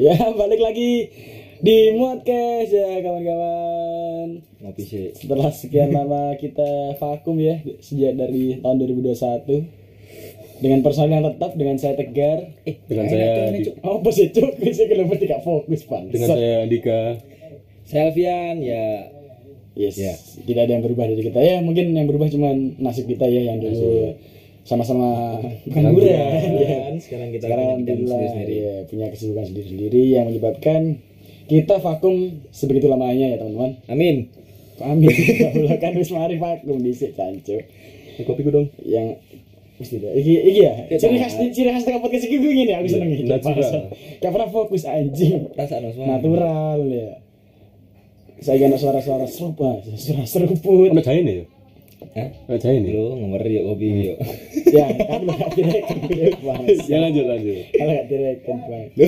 Ya, balik lagi di Modcast ya kawan-kawan. ngopi sih Setelah sekian lama kita vakum ya sejak dari tahun 2021 dengan personil yang tetap dengan saya Tegar. eh Dengan saya di- Cuk. Oh, bos itu bisa kelihatan tidak fokus, Pak. dengan saya Andika saya Alfian ya Yes. Ya. Tidak ada yang berubah dari kita ya. Mungkin yang berubah cuman nasib kita ya yang dulu sama-sama pengangguran. ya. Sekarang kita Sekarang punya alhamdulillah sendiri-sendiri. ya, punya kesibukan sendiri-sendiri yang menyebabkan kita vakum sebegitu lamanya ya teman-teman. amin Kok amin. Allah kan wis mari vakum dhisik cancu. Kopi ku dong Yang mesti dah. Iki iki ya. Ciri khas ciri khas tengah podcast iki gue gini aku seneng iki. Gak pernah fokus anjing. semua Natural ya. Saya gak suara-suara serupa, suara seruput. ono jahe nih ya Hah? ono jahe nih lu ngemer yuk kopi yuk ya kan lu gak direkan bang. Ya lanjut lanjut. Kalau gak direkan bang.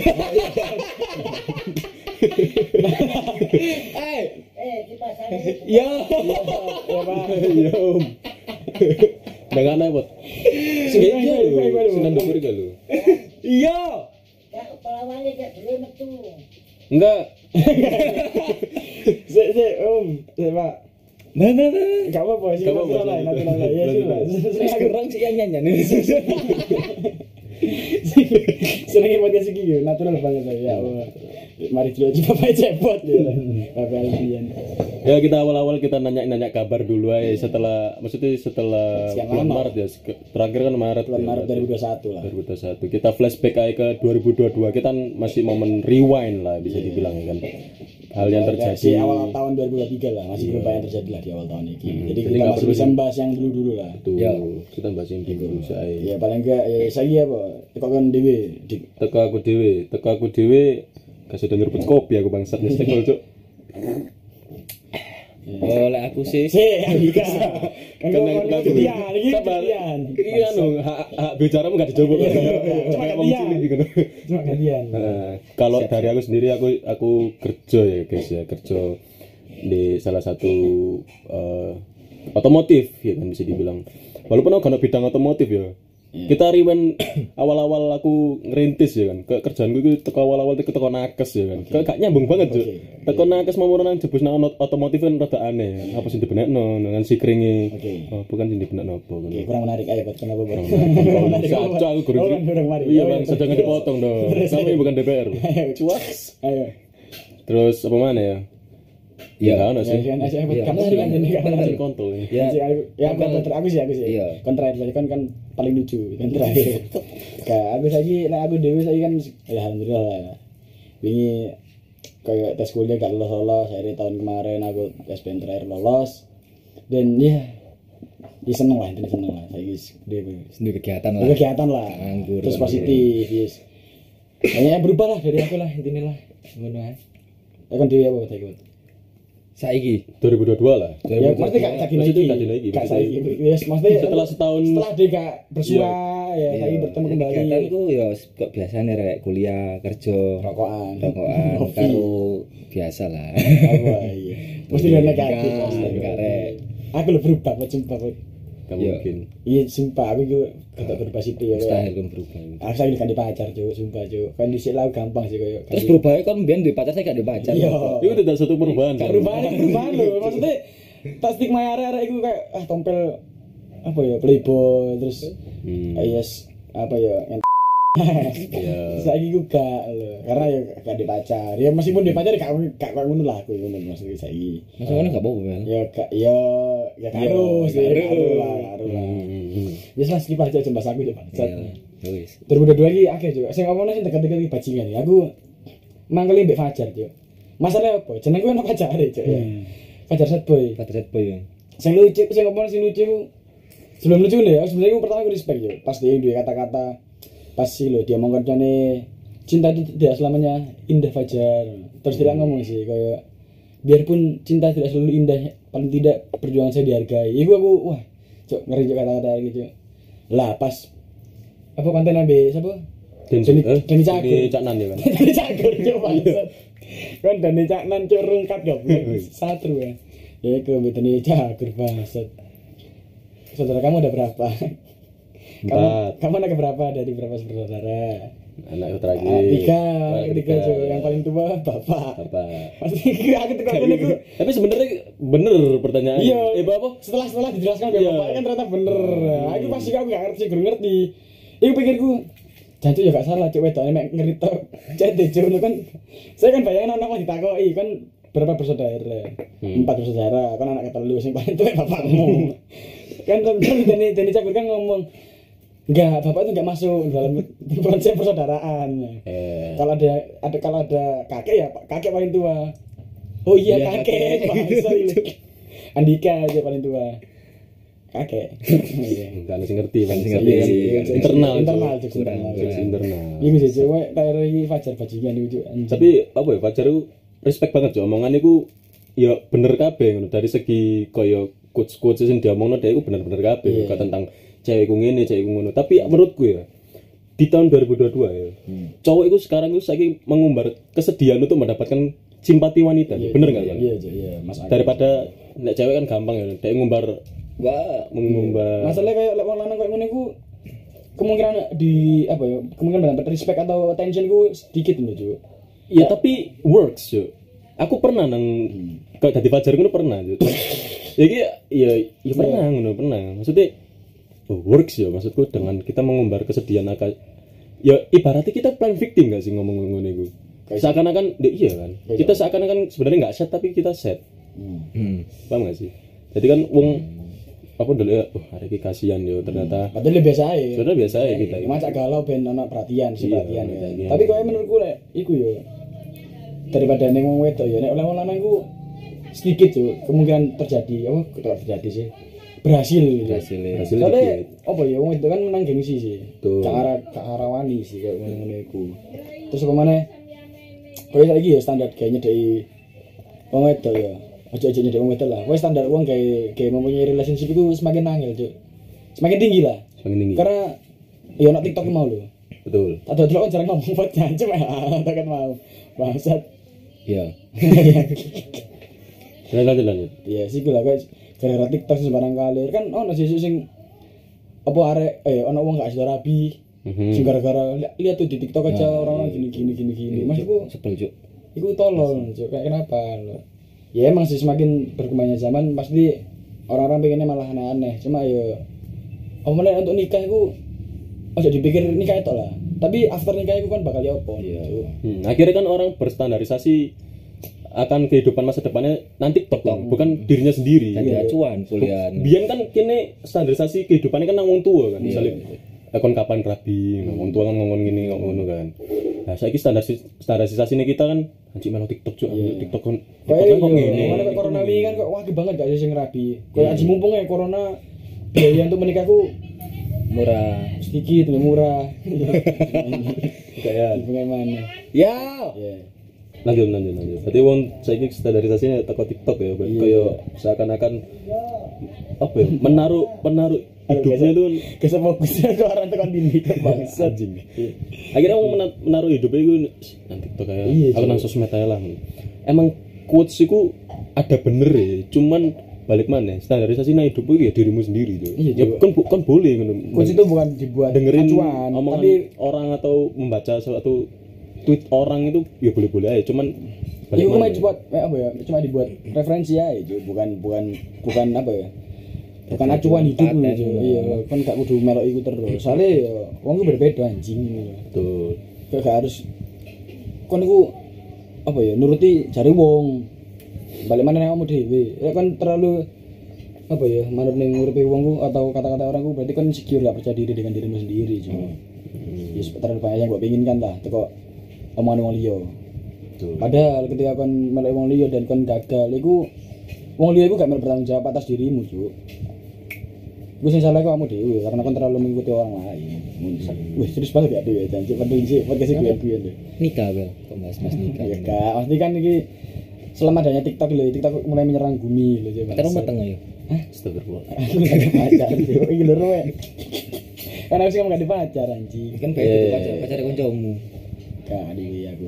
Eh ya ya bang. Ya om udah nggak naik Sudah, iya sudah, sudah, sudah. lu senang dapur gak lu. Iya enggak. Si si om. Si pak nah nah nah gak apa-apa sih Gak apa-apa, lanjut. natural lah ya lanjut. sekarang sih yang nyanyi. Nih senengin podcast iki yo natural banget ya Allah mari dulu aja bapak cepot ya bapak Alfian. Ya kita awal-awal kita nanya-nanya kabar dulu aja. Setelah maksudnya setelah Sekian bulan lama. Maret ya sek- terakhir kan Maret bulan ya, Maret berarti. 2021 lah. 2021 kita flashback aja ke 2022 kita kan masih momen rewind lah bisa dibilang ya kan. Hal yang Ya, terjadi. si awal tahun 2023 lah. Masih belum banyak terjadi lah di awal tahun ini. Jadi Jadi kita nggak masih perlu bisa di- bahas yang dulu-dulu lah. Tuh Ya. kita bahas yang dulu saya ya paling enggak ya saya apa? Kok kan dewe di teko aku dewe teko aku dewe kasih udah nyeruput kopi aku bangsat. Nih stek cuk. Oleh aku sih. Si Andika kan kau aku- ini Sabar. ketian iya no. Hak hak bicaramu gak dicoba Iya, iya, cuma kayak wong gantian. cilik gitu. Cuma ketian Nah, kalau dari aku sendiri aku aku kerja ya guys ya. Kerja di salah satu eh, otomotif ya kan bisa dibilang. Walaupun aku gak bidang otomotif ya kita rewind awal-awal aku ngerintis ya kan. Ke kerjaan gue itu teko awal-awal itu teko nakes ya kan. Kayak gak nyambung banget tuh teko nakes mau nang jebus nang ot- otomotif kan rada aneh apa sih dibenekno? Dengan si kringi Oke. oh, bukan sih dibenekno apa kan Oke, kurang menarik. Ayo buat kenapa buat Kurang menarik. Saco aku guru. Kan kurang menarik. Iya bang, terus. dipotong dong. Kami bukan DPR. cuas ayo. Terus apa mana ya? Iya, kan ya sih. kan ayo Iya. kamu sih kan ini kan Masih kontol ya. ya Ya, ya aku, sih aku sih. Iya. Kontra tadi kan kan paling lucu kan terakhir. Kayak aku lagi, nah aku dewi saya kan ya alhamdulillah lah. Wingi kayak tes kuliah gak lolos lolos. Akhirnya tahun kemarin aku tes band terakhir lolos. Dan ya, ya seneng lah, intinya seneng lah. Saya dewi. sendiri kegiatan lah Kegiatan lah. Terus positif, yes. Kayaknya berubah lah dari aku lah intinya lah. ngono ae Ya kan dewi apa tadi? Saiki. 2022 lah. Ya, maksudnya gak gak dino Maksudnya iki. gak Gak saiki. Yes, maksudnya Setelah setahun setelah dia gak bersua ya saya bertemu kembali. kegiatanku ya kok biasanya rek kuliah kerja. Rokokan. Rokokan. Karo biasa lah. Apa iya. Mesti pasti. enggak, Rek. aku lo berubah sumpah kok Gak Iya. mungkin. iya sumpah aku juga kata berubah sih ya mustahil kan berubah aku saya kan di pacar cuy sumpah cuy kan di sini gampang sih kayak terus berubahnya kan biar di pacar saya gak di pacar iya Itu tidak satu perubahan. gak kan? perubahan perubahan lo maksudnya tas stigma area area itu kayak ah tompel apa ya playboy terus Hmm. ah, yes apa ya Iya. saya juga loh karena ya gak di pacar ya meskipun di pacar gak gak gak ngono lah aku ngono maksudnya masa kan gak apa-apa kan ya gak ya ya harus ya harus. lah harus lah Hmm. ya lah skip aja jembas aku coba iya ya wis 2022 lagi akeh juga saya ngomongnya sih dekat-dekat iki bajingan ya aku mangkeli mbek Fajar cuy masalahnya apa jeneng gue ono pacar cuy ya Fajar sad boy pacar set boy kan sing lucu sing ngomong sing lucu ku sebelum lucu nih ya sebenarnya aku pertama aku respect ya pas dia dia kata-kata pas sih lo dia ngomong nih cinta itu tidak selamanya indah Fajar. Terus tidak ngomong sih kayak biarpun cinta tidak selalu indah paling tidak perjuangan saya dihargai. Ibu aku wah cok ngeri cok kata-kata gitu. Lah pas apa konten ambil siapa? Dan Deni- eh, Deni Cagur. Deni Caknan ya kan. Dani cok bangsat kan Dani caknan cok rungkat gak satu ya. Ya ke Dani cagur bangsat saudara kamu ada berapa Empat. kamu anak berapa dari berapa bersaudara anak terakhir Ah, tiga Anak ketiga yang paling tua bapak apa pasti aku tukar ini tapi sebenarnya bener pertanyaan iya eh apa setelah setelah dijelaskan Iya. bapak kan ternyata bener aku pasti aku gak ngerti gak ngerti itu pikirku Jancu ya gak salah cewek wedoknya mek ngeritok cek dejo kan saya kan bayangin anak masih ditakoki kan berapa bersaudara empat bersaudara kan anak ketelu sing paling tua bapakmu kan kan Dani Dani Cakur kan ngomong enggak bapak itu enggak masuk dalam konsep persaudaraan eh kalau ada ada kalau ada kakek ya Pak, kakek paling tua oh iya Iya, kakek kakek. ini. Andika aja paling tua kakek Iya. enggak sing ngerti Sing ngerti, Iya, iya. Iya, internal internal. Cuk, internal. Internal Iku sih cewek dari Fajar bajingan itu tapi apa ya Fajar itu respect banget jo omongan itu ya bener kabeh dari segi kaya quotes quotes sing diomongno dia itu bener-bener kabeh Iya. Kayak tentang cewekku ngene cewekku ngono. Tapi menurutku ya di tahun 2022 ya cowok itu sekarang itu saiki mengumbar kesedihan untuk mendapatkan simpati wanita bener nggak kan iya iya iya Mas daripada nek cewek kan gampang ya dia ngumbar Wah, mengumbar. masalahnya kayak lek lanang kayak ngono iku kemungkinan di apa ya kemungkinan mendapat respect atau attention ku sedikit loh cuy ya tapi works yo aku pernah nang kalau dari Fajar ngono pernah yo ya ki ya ya pernah ngono pernah. Maksudnya works yo maksudku dengan kita mengumbar kesedihan akan ya ibaratnya kita playing victim gak sih ngomong ngono iku seakan-akan deh, iya kan? Kita seakan-akan sebenarnya nggak set tapi kita set. Hmm. paham gak sih? Jadi kan wong apa dulu ya oh hari ini kasihan yo ternyata. Padahal ya biasa aja. Sudah biasa ya kita. Macak galau ben ana perhatian si Iya, perhatian ya. Tapi kok menurutku lek iku yo. Daripada neng wong wedok ya nek oleh wong lanang sedikit yo kemungkinan terjadi apa terjadi sih berhasil gitu. Berhasil, ya. Hasilnya Soalnya apa ya wong wedok kan menang gengsi sih. Betul. Ke arah ke arah wani sih kayak ngono iku. Terus apa mana? Kayak saiki ya standar kayaknya dari wong wedok ya. Ojo ojo nyedek wong wedok lah. Wes standar wong kayak kayak mempunyai relationship itu semakin angel, Cuk. Semakin tinggi lah. semakin tinggi Karena ya nak TikTok mau lho. betul Ada dulu jarang ngomong buat jancem ya. Tak kan mau. Bangsat. Iya. lanjut lanjut Iya sih gue lah guys. Gara-gara TikTok sing sembarang kali kan ono sih sing apa arek eh ono wong gak sudah rabi. Mhm. Sing gara-gara li- lihat tuh di TikTok aja orang-orang gini gini gini gini. Maksudku Sebel, Cuk. Iku tolol, Cuk. Kayak kenapa lo? Ya emang sih semakin berkembangnya zaman pasti orang-orang pengennya malah aneh-aneh. Cuma ya mana untuk nikah itu ojo dipikir nikah itu lah. Tapi after nikah itu kan bakal ya? Iya. Cuk. Hmm, akhirnya kan orang berstandarisasi akan kehidupan masa depannya nanti TikTok bukan dirinya sendiri. Jadi acuan kuliah. Biar kan kini standarisasi kehidupannya kan nang wong tua kan. Misalnya eh, kon kapan rabi, nah, wong tua kan ngomong gini ngomong ngono kan. Nah, saiki standarisasi standarisasi ini kita kan anjing melo TikTok juga, TikTok kan TikTok kok iya, ngene. mana kayak corona ini kan kok wajib banget gak sing rabi. Kayak aji mumpung ya corona biaya untuk menikahku Murah. sedikit lebih murah. Kayak mana? Ya. Ya. Lanjut lanjut lanjut. Berarti wong saiki standarisasinya teko TikTok ya, berarti kayak seakan-akan apa ya, menaruh menaruh hidupnya itu Kesel fokusnya ke orang tekan dinding ke bangsa. anjing. Akhirnya mau mena- menaruh hidupnya itu nang TikTok Iya, aku nang sosmed aja lah. Emang quotes itu ada bener ya, cuman balik mana standarisasi hidup itu ya dirimu sendiri tuh. Iya, ya kan bu- kan boleh ngono. Coach itu bukan dibuat dengerin acuan, omongan tapi orang atau membaca suatu tweet orang itu ya boleh-boleh aja, cuman balik itu cuma dibuat eh, apa ya? Cuma dibuat referensi ya itu bukan bukan bukan apa ya? Bukan acuan hidup Paten. Cuk. Iya, kan gak kudu melok iku terus. Soalnya ya wong ku berbeda anjing. Tuh. Kayak gak harus kon iku apa ya nuruti jari wong. Balik mana kamu dhewe. Ya kan terlalu apa ya manut ning uripe wong ku atau kata-kata orang ku berarti kan insecure gak percaya diri dengan dirimu sendiri cuma. Ya terlalu banyak yang gue pengen kan lah, teko omongan wong liya. Padahal ketika kon melek wong liya dan kon gagal iku wong liya iku gak bertanggung jawab atas dirimu, Cuk. Gue sing salah kok kamu dewe karena kon terlalu mengikuti orang lain. Wih, serius banget ya dewe janji penting sih podcast iki gue deh. Nikah, Bel. Kok bahas mas nikah. Ya kak, pasti kan iki selama adanya TikTok lho, TikTok mulai menyerang bumi lho coba. Kan rumah tengah ya. Astagfirullah. Aku gak ada pacar, Cuk. Iki lho. Karena sih kamu gak ada pacar anjing. Kan baik itu pacar pacar kancamu. Gak aku.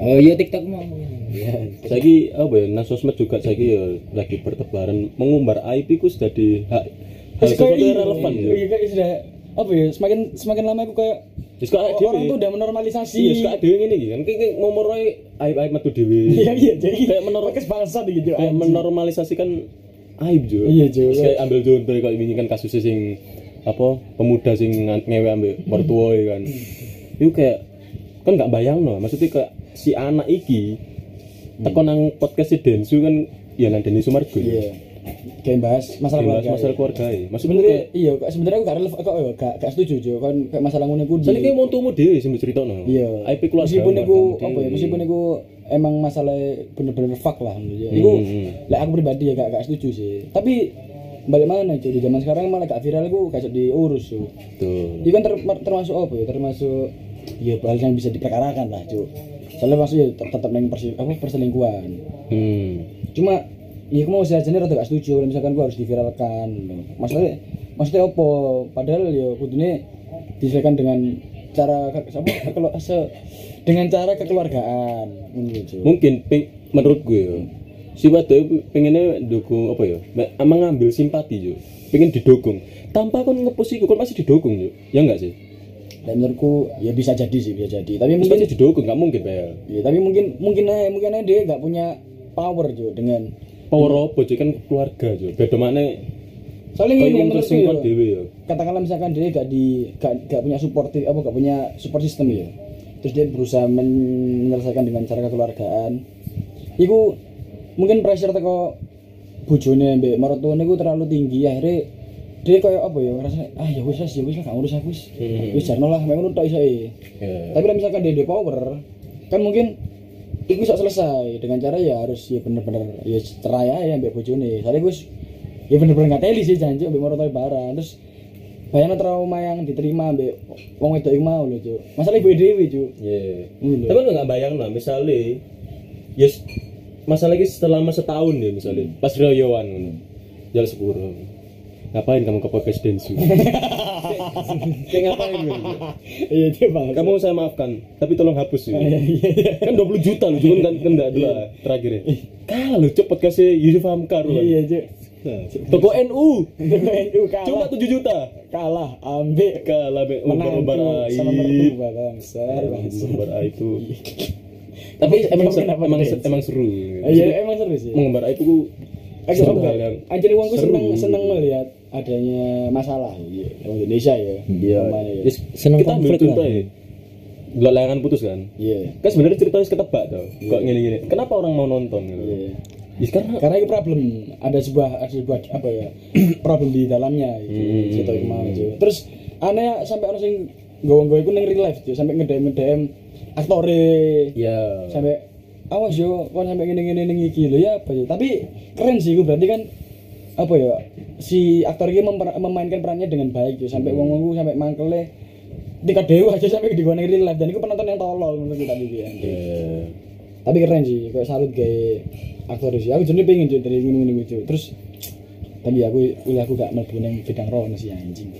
Oh iya TikTok mau. Ya, Saiki apa ya, nang sosmed juga saiki ya lagi bertebaran mengumbar aib iku sudah di hak hal sesuatu yang relevan ya. Iya kayak sudah apa ya semakin semakin lama aku kayak Wis kok awake orang tuh udah menormalisasi Iya, suka dhewe ngene iki kan. Kayak ngomoroy aib-aib metu dhewe. iya iya jadi Kayak menor podcast bangsat gitu kayak menormalisasikan aib jo. Iya. Terus Kayak ambil contoh kayak ini kan kasusnya sing apa pemuda sing ngewe ambek mertua kan. Itu kayak kan nggak bayang no. Maksudnya kayak si anak iki teko nang podcast si Densu kan ya nang Denny Sumargo. iya kayak bahas masalah keluarga masalah keluarga ya. Sebenarnya kayak iya sebenarnya aku gak relevan kok ya gak gak setuju jo kan kayak masalah ngono iku di Soalnya kayak montumu dhewe sing cerita no. iya IP keluarga. meskipun iku apa ya meskipun iku emang masalah bener-bener fuck lah gitu ya. Iku Hmm. lek aku pribadi ya gak gak setuju sih. Tapi balik mana cuy di zaman sekarang malah gak viral iku gak diurus tuh. Itu kan ter- termasuk apa ya? Termasuk ya hal yang bisa diperkarakan lah cuy. Soalnya maksudnya tet- tetap neng persi apa perselingkuhan. Hmm. Cuma ya aku mau sih aja rada gak setuju kalau misalkan gua harus diviralkan. Maksudnya maksudnya apa? Padahal ya kudune diselesaikan dengan cara apa, kekelu- se- dengan cara kekeluargaan cuy. mungkin menurut gue ya si wadon pengennya dukung apa ya me- mengambil simpati jo pengen didukung tanpa kon ngepost iku kon pasti didukung jo ya enggak sih Dan menurutku ya bisa jadi sih bisa jadi. Tapi mungkin pasti didukung nggak mungkin Bel. Ya, tapi mungkin mungkin aja mungkin aja dia nggak punya power cuy dengan power apa jo kan keluarga jo. Beda mana soalnya ini wong menurutku ya, ya. katakanlah misalkan dia gak di gak, gak punya support apa gak punya support system ya. Terus dia berusaha men- menyelesaikan dengan cara kekeluargaan. Itu mungkin pressure teko bojone mbek maratuane iku terlalu tinggi akhirnya dia kayak apa ya ngerasa ah ya wis ya wis lah gak ngurus aku wis. Hmm. wis jarno lah ngono tok iso e. ya tapi kalau misalkan dia power kan mungkin itu bisa selesai. Dengan cara ya harus ya bener-bener ya cerai aja mbak bojone. Soalnya gue ya bener-bener nggak teli sih janji mbak morotai barang. Terus bayangin trauma yang diterima mbak wong itu yang mau loh cuy masalah ibu dewi cuy ya Ngono lho. tapi kan nggak bayang lah misalnya yes masalah ini selama setahun ya misalnya. Pas royoan ngono. Jalan sepuro ngapain kamu ke podcast Densu kayak ngapain gitu iya dia bang kamu saya maafkan tapi tolong hapus ya. kan 20 juta loh cuman kan dulu lah terakhir ya. Kalah loh cok podcastnya Yusuf Hamkar loh. Iya cuy toko NU itu cuma kalah. 7 juta. Kalah ambek. Kalah be umbar umbar menantu sama aib mertua umbar aib itu. Tapi emang emang emang seru. Iya emang seru sih. Mengumbar aib itu Aku yang Anjir uangku seneng seneng melihat adanya masalah iya, di Indonesia ya. Iya, Namanya ya. Seneng kita ambil contoh lah. ya. Gak layangan putus kan? Iya. Kan sebenarnya ceritanya ketebak tau. Kok gini-gini. Kenapa orang mau nonton gitu? Iya. Yes, karena Karena itu problem ada sebuah ada sebuah apa ya problem di dalamnya Hmm. gitu. Cerita yang mau gitu. Terus aneh sampai orang sing gawang-gawang itu neng real life gitu. sampai ngedem ngedem aktore ya sampai awas yo kon sampai ning iki lho ya apa sih tapi keren sih gue berarti kan apa ya? Si aktor ini memper- memainkan perannya dengan baik ya sampai wong wong sampai mangkele. Tingkat dewa aja sampai di real life. Dan itu penonton yang tolol menurut kita gitu ya. Ya tapi keren sih kayak salut kayak aktor sih. Aku jadi pengen cuy dari gunung gunung itu terus tapi aku kuliah aku gak mlebu nang bidang rono sih anjing.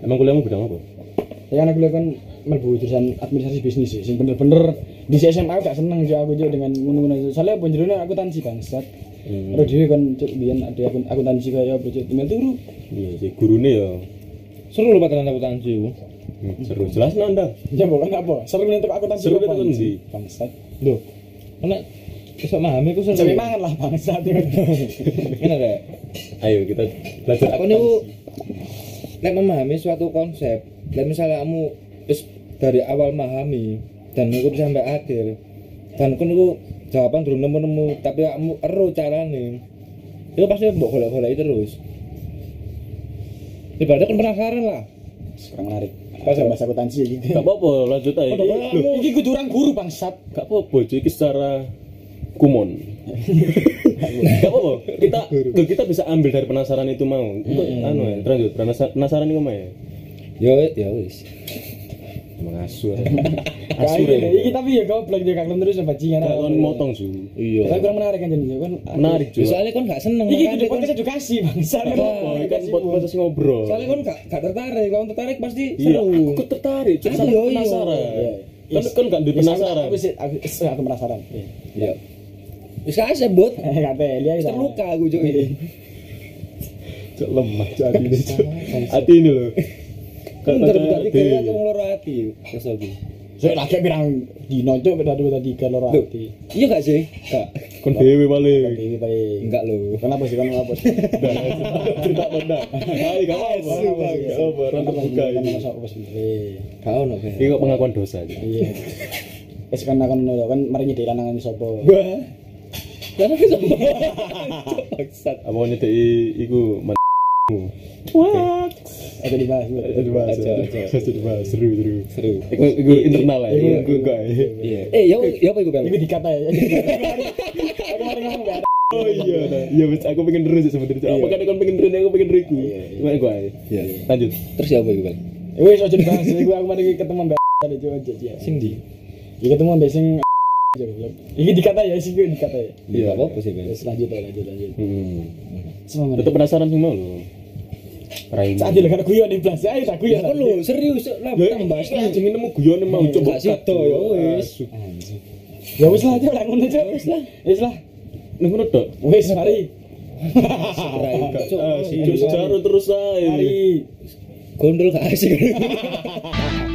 Emang kuliahmu bidang apa? ya kan aku kuliah kan mlebu jurusan administrasi bisnis sih. Sing bener-bener di SMA aku gak seneng juga aku juga dengan gunung-gunung itu soalnya penjerune aku tansi bangsat Hmm. Terus dia kan cuk biyen ada aku aku tansi kayak apa cuk tinggal turu Iya sih gurune ya. Seru lho pataran aku tansi ku. Hmm, Seru jelas nanda. ya bukan apa seru nih aku tansi Seru itu kan di? bangsat Loh. Karena bisa memahami ku seru. sampai mangan lah bangsat Enak rek. Ayo kita belajar Aku niku lek memahami suatu konsep, lek misalnya kamu wis dari awal memahami dan niku sampai akhir dan aku niku jawaban belum nemu-nemu tapi kamu ero carane. Itu pasti mbok golek-golek terus. Ibaratnya kan penasaran lah. Kurang menarik. Pas bahasa aku tansi ya gitu. Gak apa-apa lanjut aja. Loh, iki kudu orang guru bangsat. Gak apa-apa cuy, ini secara kumon. gak apa-apa. Kita kita bisa ambil dari penasaran itu mau. Kok anu ya, lanjut. Penasaran, itu mah ya. yo ya wis Emang asu ya. Kayak Asu gini, ya. iki tapi ya kau belum dia kaklen terus bajingan Gak kon motong su. iya tapi kurang menarik kan jadi kan Menarik Ya, juga. soalnya kan gak seneng iki kan- podcast edukasi bangsat Oh, ini kan buat proses ngobrol. soalnya kan gak, gak tertarik kalau tertarik pasti Iya, seru aku tertarik, cuma Iya, iya. penasaran. Iya. Kan kan gak penasaran. aku sih aku penasaran Iya. ya wis gak sebut eh kate terluka aku cuy Cok lemah cok hati ini cok. Hati ini loh. Kanca bentar, tiga dhewe. aku loro ati. Kesel iki. Saya lagi pirang dino cuk beda dua loro Loh, ati. Iya gak sih? Kak. kon dhewe paling. Enggak lo. Kenapa sih kan apa sih? cerita tonda ayo gak Kenapa sih? gak apa orang Kenapa sih? terbuka Kan ini masa apa kok pengakuan dosa aja Iya. Wes kan akan ngono kan mari nyedhi lanangan sapa. Wah. Karena bisa Bangsat. apa iku What? Itu dibahas. itu dibahas itu dibahas seru seru Seru. iku iku internal lah Iya, ya Iya. Eh, ya ya apa dikata ya. Aku mari ngomong ya. oh iya nah. iya wes aku pengen terus sebenarnya apa kan kon pengen terus aku pengen terus Iya, iya. ae? Iya. lanjut Terus ya apa iku Bel? Wes aja dibahas. Iku aku mari ketemu Mbak tadi coba aja ya. Sing di. Iki ketemu Mbak sing Iki dikata ya, sih gue dikata ya. Iya, apa sih? Wes lanjut lanjut lanjut. hmm. Semangat. tetep penasaran sih mau lo Raini Saat kan guyon di plus, ayo tak Ya guyon. kan lu serius lah tambah ini jenenge nemu guyon mau coba Gak sido, ya wis. Ya wis lah, aja lah ngono aja. Wis lah. Wis lah. Ning ngono tok. Wis mari. Asik, sejarah terus ae. Mari. Gondol gak asik.